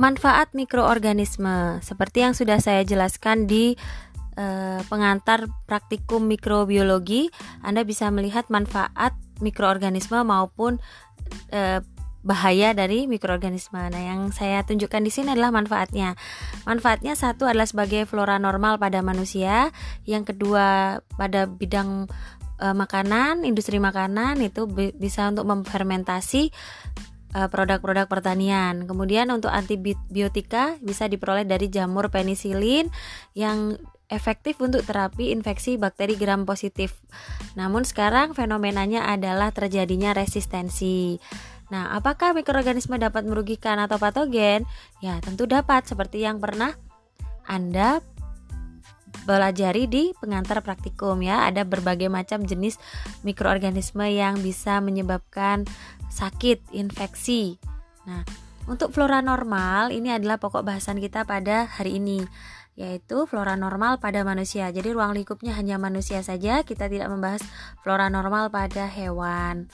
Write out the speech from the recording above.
Manfaat mikroorganisme seperti yang sudah saya jelaskan di eh, pengantar praktikum mikrobiologi, Anda bisa melihat manfaat mikroorganisme maupun eh, bahaya dari mikroorganisme. Nah, yang saya tunjukkan di sini adalah manfaatnya. Manfaatnya satu adalah sebagai flora normal pada manusia, yang kedua pada bidang e, makanan, industri makanan itu bisa untuk memfermentasi produk-produk pertanian. Kemudian untuk antibiotika bisa diperoleh dari jamur penisilin yang efektif untuk terapi infeksi bakteri gram positif. Namun sekarang fenomenanya adalah terjadinya resistensi. Nah, apakah mikroorganisme dapat merugikan atau patogen? Ya, tentu dapat seperti yang pernah Anda pelajari di pengantar praktikum ya. Ada berbagai macam jenis mikroorganisme yang bisa menyebabkan sakit, infeksi. Nah, untuk flora normal ini adalah pokok bahasan kita pada hari ini yaitu flora normal pada manusia. Jadi ruang lingkupnya hanya manusia saja, kita tidak membahas flora normal pada hewan.